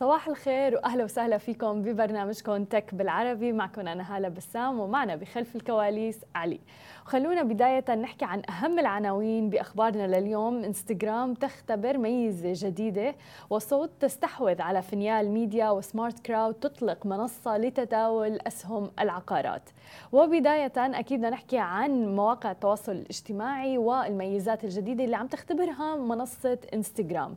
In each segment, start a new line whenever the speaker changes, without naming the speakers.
صباح الخير وأهلا وسهلا فيكم ببرنامجكم تك بالعربي. معكم أنا هالة بسام ومعنا بخلف الكواليس علي. خلونا بداية نحكي عن أهم العناوين بأخبارنا لليوم. إنستغرام تختبر ميزة جديدة وصوت تستحوذ على فينيال ميديا وسمارت كراود تطلق منصة لتداول أسهم العقارات. وبداية أكيد بدنا نحكي عن مواقع التواصل الاجتماعي والميزات الجديدة اللي عم تختبرها منصة إنستغرام.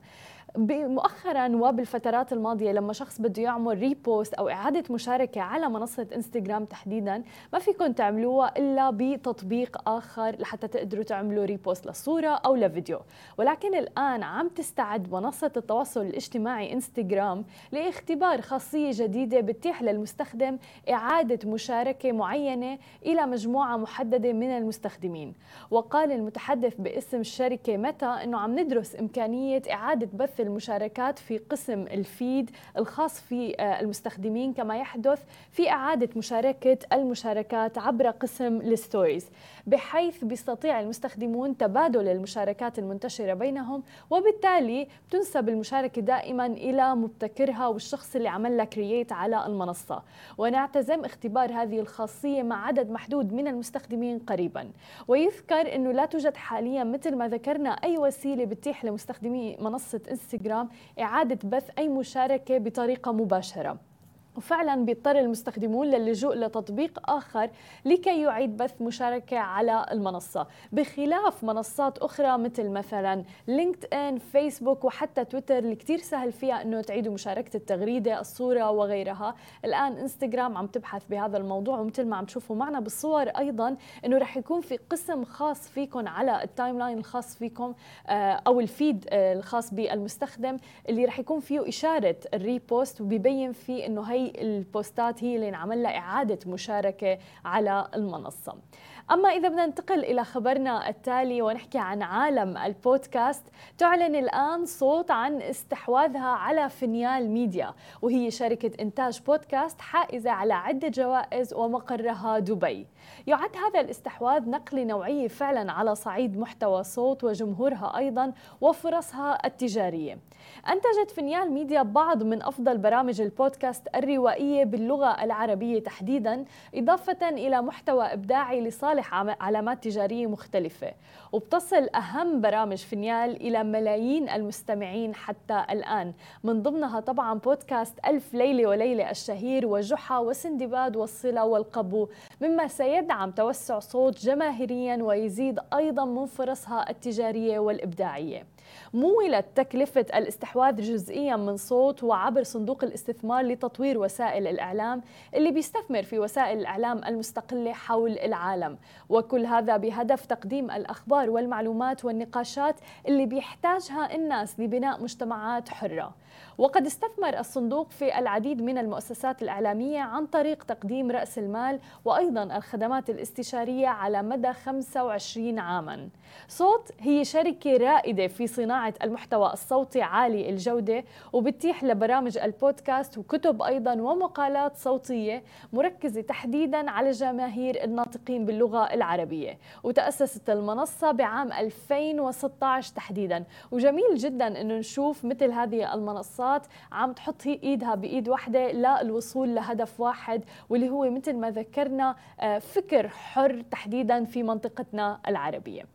مؤخرا وبالفترات الماضية لما شخص بده يعمل ريبوست أو إعادة مشاركة على منصة إنستغرام تحديدا ما فيكم تعملوها إلا بتطبيق آخر لحتى تقدروا تعملوا ريبوست لصورة أو لفيديو. ولكن الآن عم تستعد منصة التواصل الاجتماعي إنستغرام لاختبار خاصية جديدة بتتيح للمستخدم إعادة مشاركة معينة إلى مجموعة محددة من المستخدمين. وقال المتحدث باسم الشركة متى إنه عم ندرس إمكانية إعادة بث المشاركات في قسم الفيد الخاص في آه، المستخدمين كما يحدث في إعادة مشاركة المشاركات عبر قسم الستوريز. بحيث بيستطيع المستخدمون تبادل المشاركات المنتشرة بينهم وبالتالي تنسب المشاركة دائما إلى مبتكرها والشخص اللي عمل لها كرييت على المنصة. ونعتزم اختبار هذه الخاصية مع عدد محدود من المستخدمين قريبا. ويذكر أنه لا توجد حاليا مثل ما ذكرنا أي وسيلة بتتيح لمستخدمي منصة انستغرام إعادة بث أي مشاركة بطريقة مباشرة. وفعلا بيضطر المستخدمون للجوء لتطبيق آخر لكي يعيد بث مشاركة على المنصة. بخلاف منصات أخرى مثل مثلا لينكد إن فيسبوك وحتى تويتر اللي كتير سهل فيها أنه تعيدوا مشاركة التغريدة الصورة وغيرها. الآن إنستغرام عم تبحث بهذا الموضوع ومثل ما عم تشوفوا معنا بالصور أيضا أنه رح يكون في قسم خاص فيكم على التايم لاين الخاص فيكم آه، أو الفيد آه، الخاص بالمستخدم اللي رح يكون فيه إشارة الريبوست وبيبين فيه أنه هي البوستات هي اللي انعمل لها إعادة مشاركة على المنصة. أما إذا بدنا ننتقل إلى خبرنا التالي ونحكي عن عالم البودكاست تعلن الآن صوت عن استحواذها على فينيال ميديا وهي شركة إنتاج بودكاست حائزة على عدة جوائز ومقرها دبي. يعد هذا الاستحواذ نقل نوعية فعلا على صعيد محتوى صوت وجمهورها أيضا وفرصها التجارية. أنتجت فينيال ميديا بعض من أفضل برامج البودكاست الروائية باللغة العربية تحديدا إضافة إلى محتوى إبداعي لصالح علامات تجارية مختلفة وبتصل أهم برامج فينيال إلى ملايين المستمعين حتى الآن. من ضمنها طبعا بودكاست ألف ليلة وليلة الشهير وجحا وسندباد والصلة والقبو. مما سيدعم توسع صوت جماهيريا ويزيد أيضا من فرصها التجارية والإبداعية. مولت تكلفة الاستحواذ جزئيا من صوت وعبر صندوق الاستثمار لتطوير وسائل الإعلام اللي بيستثمر في وسائل الإعلام المستقلة حول العالم. وكل هذا بهدف تقديم الأخبار والمعلومات والنقاشات اللي بيحتاجها الناس لبناء مجتمعات حرة. وقد استثمر الصندوق في العديد من المؤسسات الإعلامية عن طريق تقديم رأس المال وأيضا الخدمات الاستشارية على مدى 25 عاما. صوت هي شركة رائدة في صناعة المحتوى الصوتي عالي الجودة وبتيح لبرامج البودكاست وكتب أيضا ومقالات صوتية مركزة تحديدا على جماهير الناطقين باللغة العربية. وتأسست المنصة بعام 2016 تحديدا. وجميل جدا أنه نشوف مثل هذه المنصات عم تحط إيدها بإيد واحدة للوصول لهدف واحد واللي هو مثل ما ذكرنا آه، فكر حر تحديدا في منطقتنا العربية.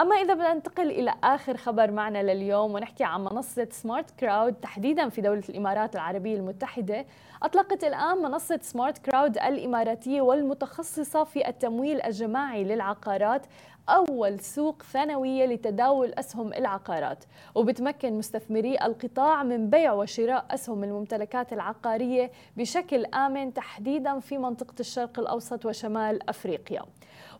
أما إذا بدنا ننتقل إلى آخر خبر معنا لليوم ونحكي عن منصة سمارت كراود تحديدا في دولة الإمارات العربية المتحدة أطلقت الآن منصة سمارت كراود الإماراتية والمتخصصة في التمويل الجماعي للعقارات أول سوق ثانوية لتداول أسهم العقارات. وبتمكن مستثمري القطاع من بيع وشراء أسهم الممتلكات العقارية بشكل آمن تحديدا في منطقة الشرق الأوسط وشمال أفريقيا.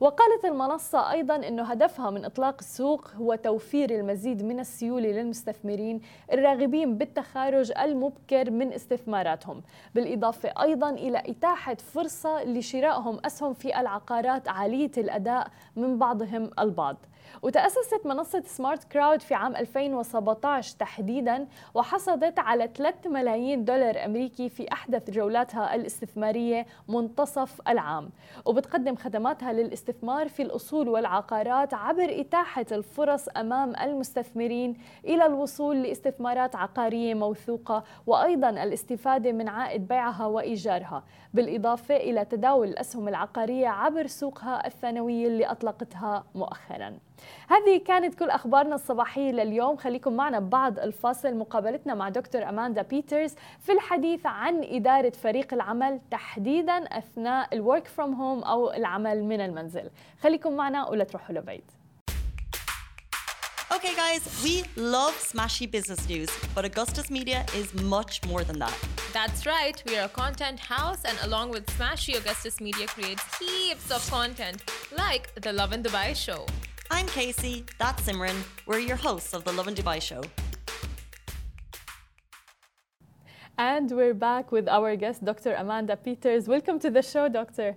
وقالت المنصة أيضا أنه هدفها من إطلاق السوق هو توفير المزيد من السيولة للمستثمرين الراغبين بالتخارج المبكر من استثماراتهم بالإضافة أيضا إلى إتاحة فرصة لشرائهم أسهم في العقارات عالية الأداء من بعضهم البعض. وتأسست منصة سمارت كراود في عام 2017 تحديدا وحصدت على 3 ملايين دولار أمريكي في أحدث جولاتها الاستثمارية منتصف العام. وبتقدم خدماتها للاستثمار في الأصول والعقارات عبر إتاحة الفرص أمام المستثمرين إلى الوصول لاستثمارات عقارية موثوقة وأيضا الاستفادة من عائد بيعها وإيجارها بالإضافة إلى تداول الأسهم العقارية عبر سوقها الثانوية اللي أطلقتها مؤخراً. هذه كانت كل أخبارنا الصباحية لليوم خليكم معنا بعد الفاصل مقابلتنا مع دكتور أماندا بيترز في الحديث عن إدارة فريق العمل تحديدا أثناء الورك فروم هوم أو العمل من المنزل خليكم معنا ولا تروحوا لبعيد
Okay, guys, we love smashy business news, but Augustus Media is much more than that.
That's right, we are a content house, and along with Smashy, Augustus Media creates heaps of content, like the Love in Dubai show.
I'm Casey, that's Simran. We're your hosts of the Love in Dubai show.
And we're back with our guest, Dr. Amanda Peters. Welcome to the show, Doctor.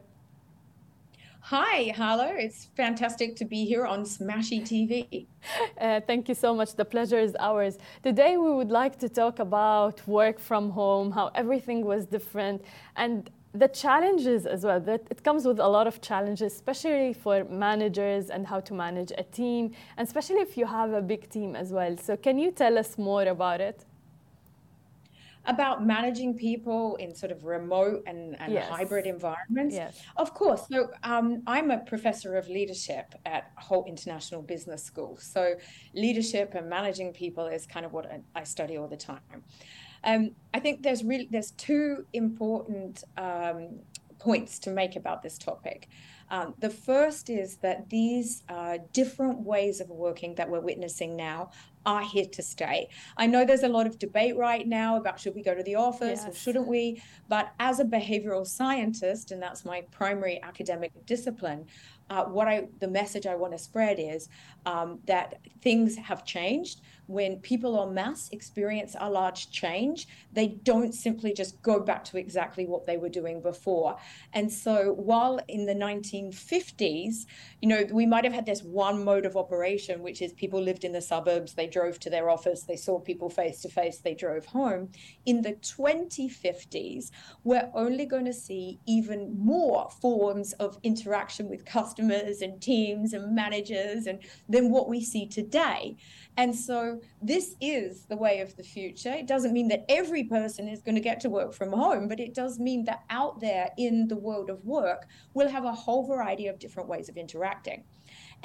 Hi, Hala. It's fantastic to be here on Smashi TV.
Uh, thank you so much. The pleasure is ours. Today, we would like to talk about work from home, how everything was different, and the challenges as well. That it comes with a lot of challenges, especially for managers and how to manage a team, and especially if you have a big team as well. So, can you tell us more about it?
about managing people in sort of remote and, and yes. hybrid environments. Yes. Of course. So um, I'm a professor of leadership at Hult International Business School. So leadership and managing people is kind of what I, study all the time. Um, I think there's really there's two important um, points to make about this topic. Um, the first is that these uh, different ways of working that we're witnessing now are here to stay. I know there's a lot of debate right now about should we go to the office yes. or shouldn't we, but as a behavioral scientist, and that's my primary academic discipline, uh, what I the message I want to spread is um, that things have changed. When people en masse experience a large change, they don't simply just go back to exactly what they were doing before. And so, while in the 1950s, you know, we might have had this one mode of operation, which is people lived in the suburbs, they drove to their office, they saw people face to face, they drove home. In the 2050s, we're only going to see even more forms of interaction with customers and teams and managers and than what we see today. And so this is the way of the future. It doesn't mean that every person is going to get to work from home, but it does mean that out there in the world of work, we'll have a whole variety of different ways of interacting.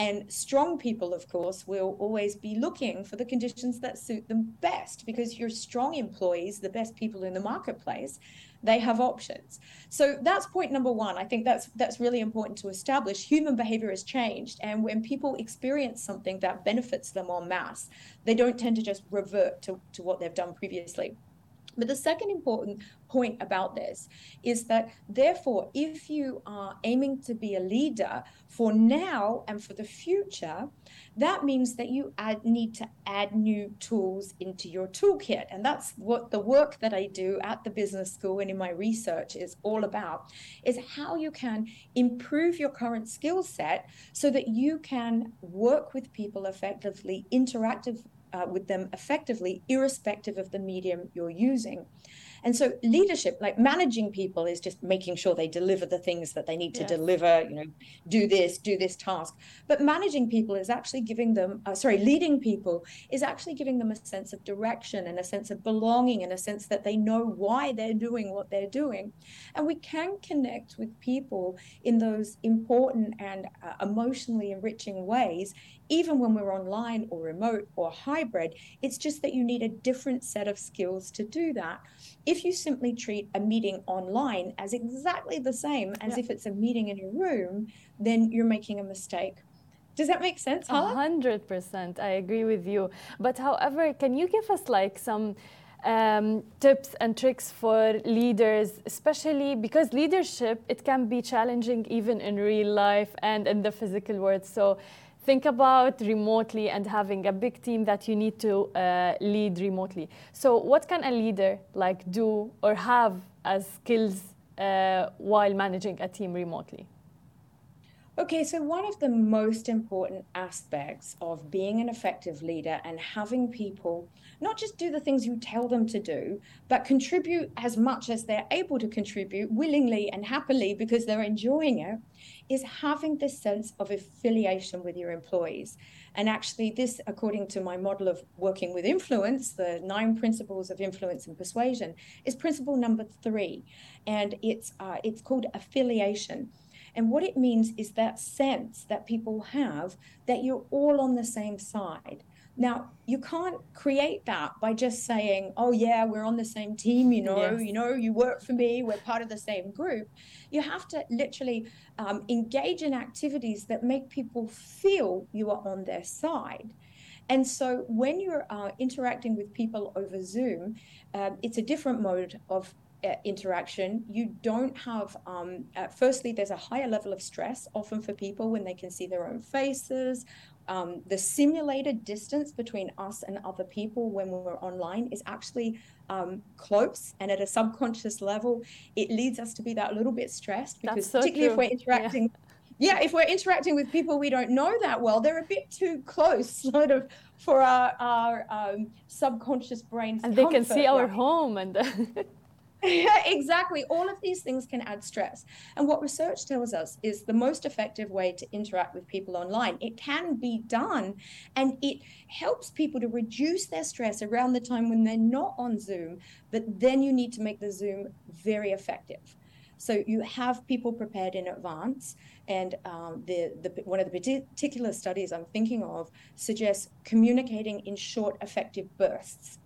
And strong people, of course, will always be looking for the conditions that suit them best because your strong employees, the best people in the marketplace, they have options. So that's point number one. I think that's that's really important to establish. Human behavior has changed, and when people experience something that benefits them en masse, they don't tend to just revert to, to what they've done previously. But the second important point about this is that, therefore, if you are aiming to be a leader for now and for the future, that means that you add, need to add new tools into your toolkit. And that's what the work that I do at the business school and in my research is all about is how you can improve your current skill set so that you can work with people effectively, interactive uh, with them effectively, irrespective of the medium you're using. And so leadership, like managing people, is just making sure they deliver the things that they need to yes. deliver, you know, do this, do this task. But managing people is actually giving them, uh, sorry, leading people is actually giving them a sense of direction and a sense of belonging and a sense that they know why they're doing what they're doing. And we can connect with people in those important and uh, emotionally enriching ways even when we're online or remote or hybrid, it's just that you need a different set of skills to do that. If you simply treat a meeting online as exactly the same as yeah. if it's a meeting in a room, then you're making a mistake. Does that make sense?
A hundred percent. I agree with you. But however, can you give us like some um, tips and tricks for leaders, especially because leadership it can be challenging even in real life and in the physical world. So think about remotely and having a big team that you need to uh, lead remotely. So, what can a leader like do or have as skills uh, while managing a team remotely?
Okay, so one of the most important aspects of being an effective leader and having people not just do the things you tell them to do, but contribute as much as they're able to contribute willingly and happily because they're enjoying it, is having this sense of affiliation with your employees. And actually, this, according to my model of working with influence, the nine principles of influence and persuasion, is principle number three, and it's uh, it's called affiliation. And what it means is that sense that people have that you're all on the same side. Now, you can't create that by just saying, oh, yeah, we're on the same team, you know, yes. you know, you work for me, we're part of the same group. You have to literally um, engage in activities that make people feel you are on their side. And so when you're uh, interacting with people over Zoom, uh, it's a different mode of uh, interaction, you don't have, um, uh, firstly, there's a higher level of stress often for people when they can see their own faces. Um, the simulated distance between us and other people when we're online is actually um, close. And at a subconscious level, it leads us to be that little bit stressed because, so particularly true. if we're interacting. Yeah yeah, if we're interacting with people we don't know that well, they're a bit too close, sort of, for our, our um, subconscious brains.
And they can see our home and.
Exactly. All of these things can add stress. And what research tells us is the most effective way to interact with people online. It can be done and it helps people to reduce their stress around the time when they're not on Zoom, but then you need to make the Zoom very effective. So you have people prepared in advance, and um, the, the one of the particular studies I'm thinking of suggests communicating in short, effective bursts.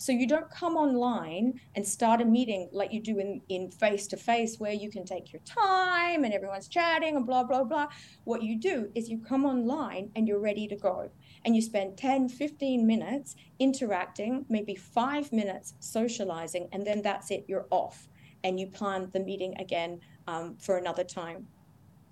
So you don't come online and start a meeting like you do in, in face-to-face where you can take your time and everyone's chatting and blah, blah, blah. What you do is you come online and you're ready to go. And you spend 10, 15 minutes interacting, maybe five minutes socializing, and then that's it, you're off. And you plan the meeting again um, for another time.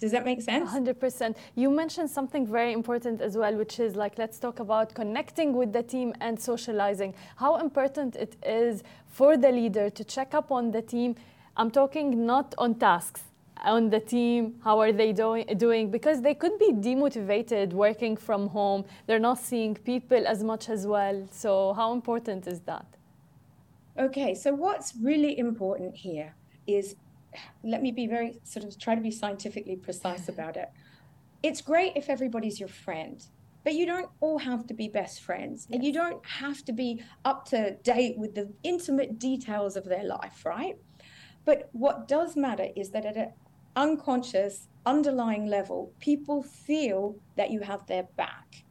Does that make sense?
100%. You mentioned something very important as well, which is like, let's talk about connecting with the team and socializing. How important it is for the leader to check up on the team. I'm talking not on tasks, on the team how are they doing doing because they could be demotivated working from home they're not seeing people as much as well so how important is that
okay so what's really important here is let me be very sort of try to be scientifically precise mm-hmm. about it. It's great if everybody's your friend, but you don't all have to be best friends yes. and you don't have to be up to date with the intimate details of their life, right? But what does matter is that at an unconscious, underlying level, people feel that you have their back.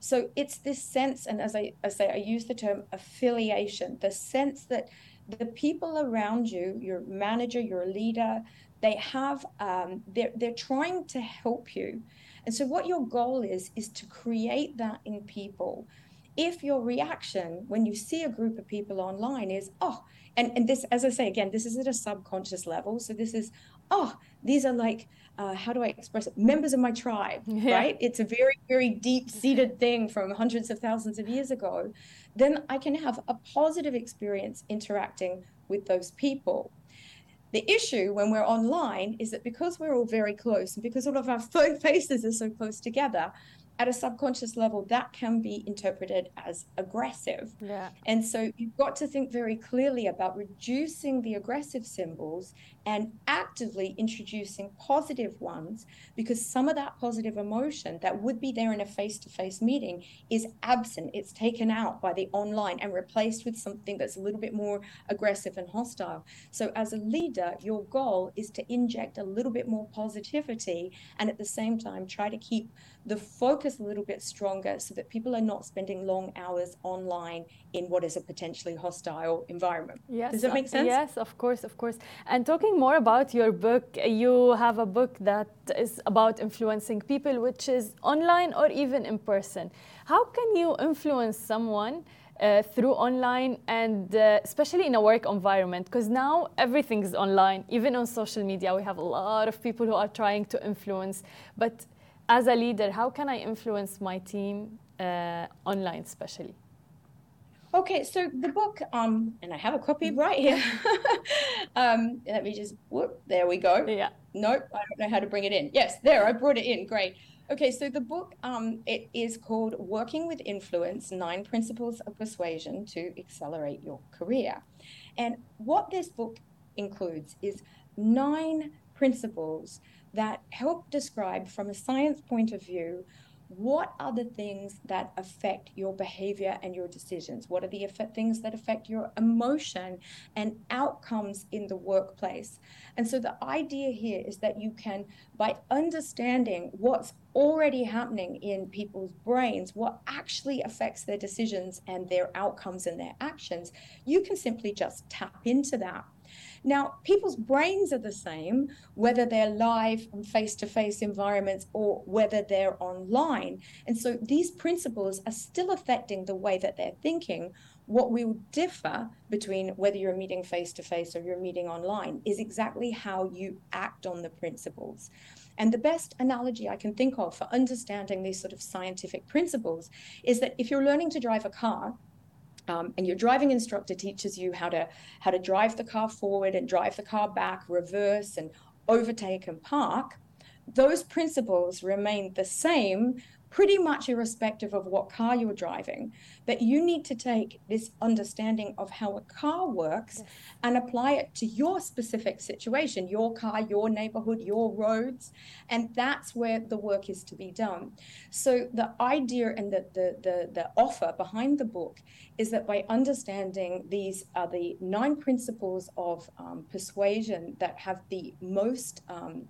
So it's this sense, and as I, I say, I use the term affiliation, the sense that the people around you, your manager, your leader, they have um, they're they're trying to help you, and so what your goal is is to create that in people. If your reaction when you see a group of people online is oh, and and this as I say again, this is at a subconscious level, so this is oh, these are like uh, how do I express it? Members of my tribe, yeah. right? It's a very, very deep seated thing from hundreds of thousands of years ago. Then I can have a positive experience interacting with those people. The issue when we're online is that because we're all very close and because all of our faces are so close together, at a subconscious level, that can be interpreted as aggressive. Yeah. And so you've got to think very clearly about reducing the aggressive symbols and actively introducing positive ones because some of that positive emotion that would be there in a face to face meeting is absent. It's taken out by the online and replaced with something that's a little bit more aggressive and hostile. So, as a leader, your goal is to inject a little bit more positivity and at the same time try to keep the focus a little bit stronger so that people are not spending long hours online in what is a potentially hostile environment. Yes. Does that make sense?
Yes, of course, of course. And talking more about your book, you have a book that is about influencing people, which is online or even in person. How can you influence someone? Uh, through online and uh, especially in a work environment because now everything is online even on social media we have a lot of people who are trying to influence but as a leader how can i influence my team uh, online especially
Okay, so the book, um, and I have a copy right here. um, let me just whoop, there we go.
Yeah.
Nope, I don't know how to bring it in. Yes, there, I brought it in. Great. Okay, so the book um, it is called Working with Influence: Nine Principles of Persuasion to Accelerate Your Career. And what this book includes is nine principles that help describe, from a science point of view, what are the things that affect your behavior and your decisions? What are the effect, things that affect your emotion and outcomes in the workplace? And so the idea here is that you can, by understanding what's already happening in people's brains, what actually affects their decisions and their outcomes and their actions, you can simply just tap into that now, people's brains are the same, whether they're live and face to face environments or whether they're online. And so these principles are still affecting the way that they're thinking. What will differ between whether you're meeting face to face or you're meeting online is exactly how you act on the principles. And the best analogy I can think of for understanding these sort of scientific principles is that if you're learning to drive a car, um, and your driving instructor teaches you how to how to drive the car forward and drive the car back, reverse and overtake and park. Those principles remain the same pretty much irrespective of what car you're driving. But you need to take this understanding of how a car works yes. and apply it to your specific situation, your car, your neighborhood, your roads. And that's where the work is to be done. So the idea and the, the, the, the offer behind the book is that by understanding these are the nine principles of um, persuasion that have the most um,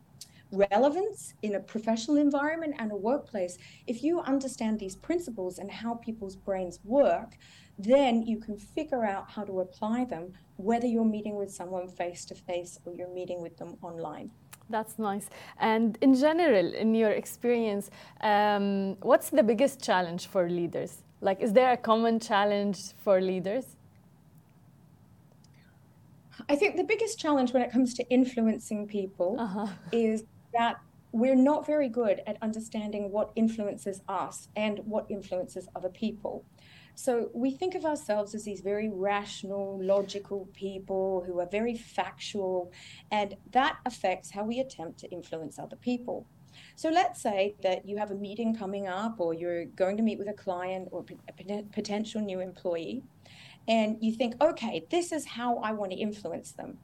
relevance in a professional environment and a workplace, if you understand these principles and how people's brains work, then you can figure out how to apply them, whether you're meeting with someone face to face or you're meeting with them online.
That's nice. And in general, in your experience, um, what's the biggest challenge for leaders? Like, is there a common challenge for leaders?
I think the biggest challenge when it comes to influencing people uh-huh. is that we're not very good at understanding what influences us and what influences other people. So we think of ourselves as these very rational, logical people who are very factual, and that affects how we attempt to influence other people. So let's say that you have a meeting coming up, or you're going to meet with a client or a potential new employee, and you think, okay, this is how I want to influence them.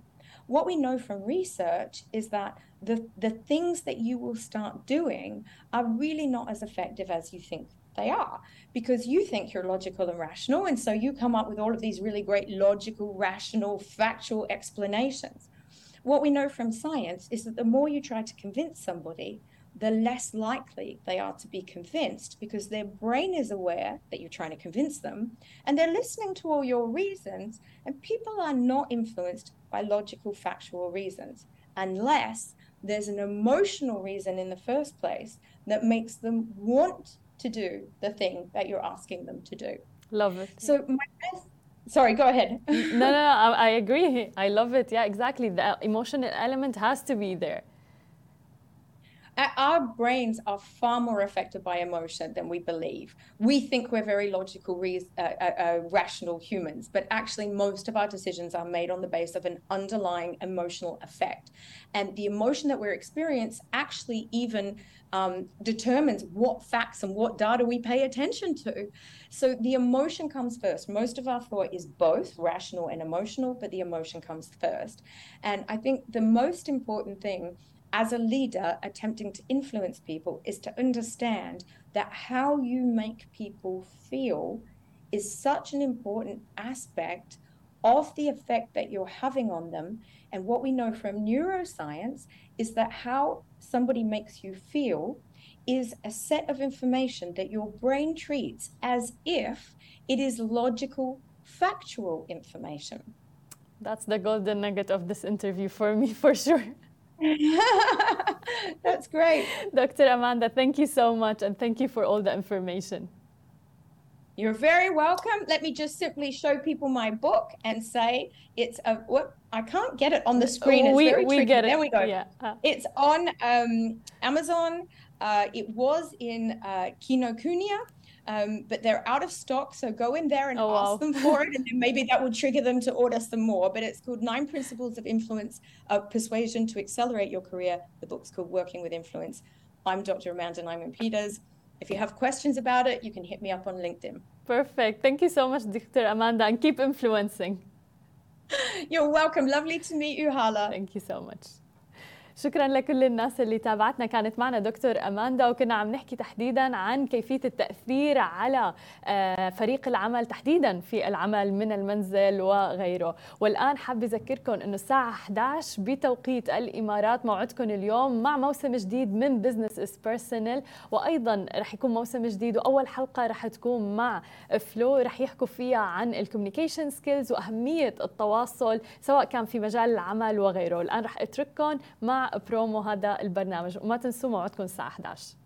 What we know from research is that the, the things that you will start doing are really not as effective as you think they are because you think you're logical and rational. And so you come up with all of these really great logical, rational, factual explanations. What we know from science is that the more you try to convince somebody, the less likely they are to be convinced because their brain is aware that you're trying to convince them and they're listening to all your reasons. And people are not influenced by logical, factual reasons unless there's an emotional reason in the first place that makes them want to do the thing that you're asking them to do.
Love it.
So my best sorry go ahead.
No no, no I, I, agree. I love it. Yeah exactly. The emotional element has to be there
our brains are far more affected by emotion than we believe. We think we're very logical, re- uh, uh, uh, rational humans, but actually, most of our decisions are made on the basis of an underlying emotional effect. And the emotion that we're experiencing actually even um, determines what facts and what data we pay attention to. So the emotion comes first. Most of our thought is both rational and emotional, but the emotion comes first. And I think the most important thing as a leader attempting to influence people is to understand that how you make people feel is such an important aspect of the effect that you're having on them. And what we know from neuroscience is that how somebody makes you feel is a set of information that your brain treats as if it is logical, factual information.
That's the golden nugget of this interview for me, for sure.
That's great.
Dr. Amanda, thank you so much and thank you for all the information.
You're very welcome. Let me just simply show people my book and say it's a what I can't get it on the screen. It's
we,
very
we
tricky.
get it.
There we go.
Yeah.
Uh, it's on um, Amazon. Uh, it was in uh, Kinokuniya, Um, but they're out of stock. So go in there and oh, ask wow. them for it. And then maybe that will trigger them to order some more. But it's called Nine Principles of Influence, uh, Persuasion to Accelerate Your Career. The book's called Working with Influence. I'm Dr. Amanda Nimon Peters. If you have questions about it, you can hit me up on LinkedIn.
Perfect. Thank you so much, Dr. Amanda, and keep influencing.
You're welcome. Lovely to meet you, Hala.
Thank you so much. شكرا لكل الناس اللي تابعتنا. كانت معنا دكتور أماندا وكنا عم نحكي تحديدا عن كيفية التأثير على آه، فريق العمل تحديدا في العمل من المنزل وغيره. والآن حاب أذكركم أنه الساعة 11 بتوقيت الإمارات موعدكم اليوم مع موسم جديد من بزنس اس بيرسونال وأيضا رح يكون موسم جديد وأول حلقة رح تكون مع فلو رح يحكوا فيها عن الكوميونيكيشن سكيلز وأهمية التواصل سواء كان في مجال العمل وغيره. الآن رح أترككم برومو هذا البرنامج وما تنسوا موعدكم الساعة 11「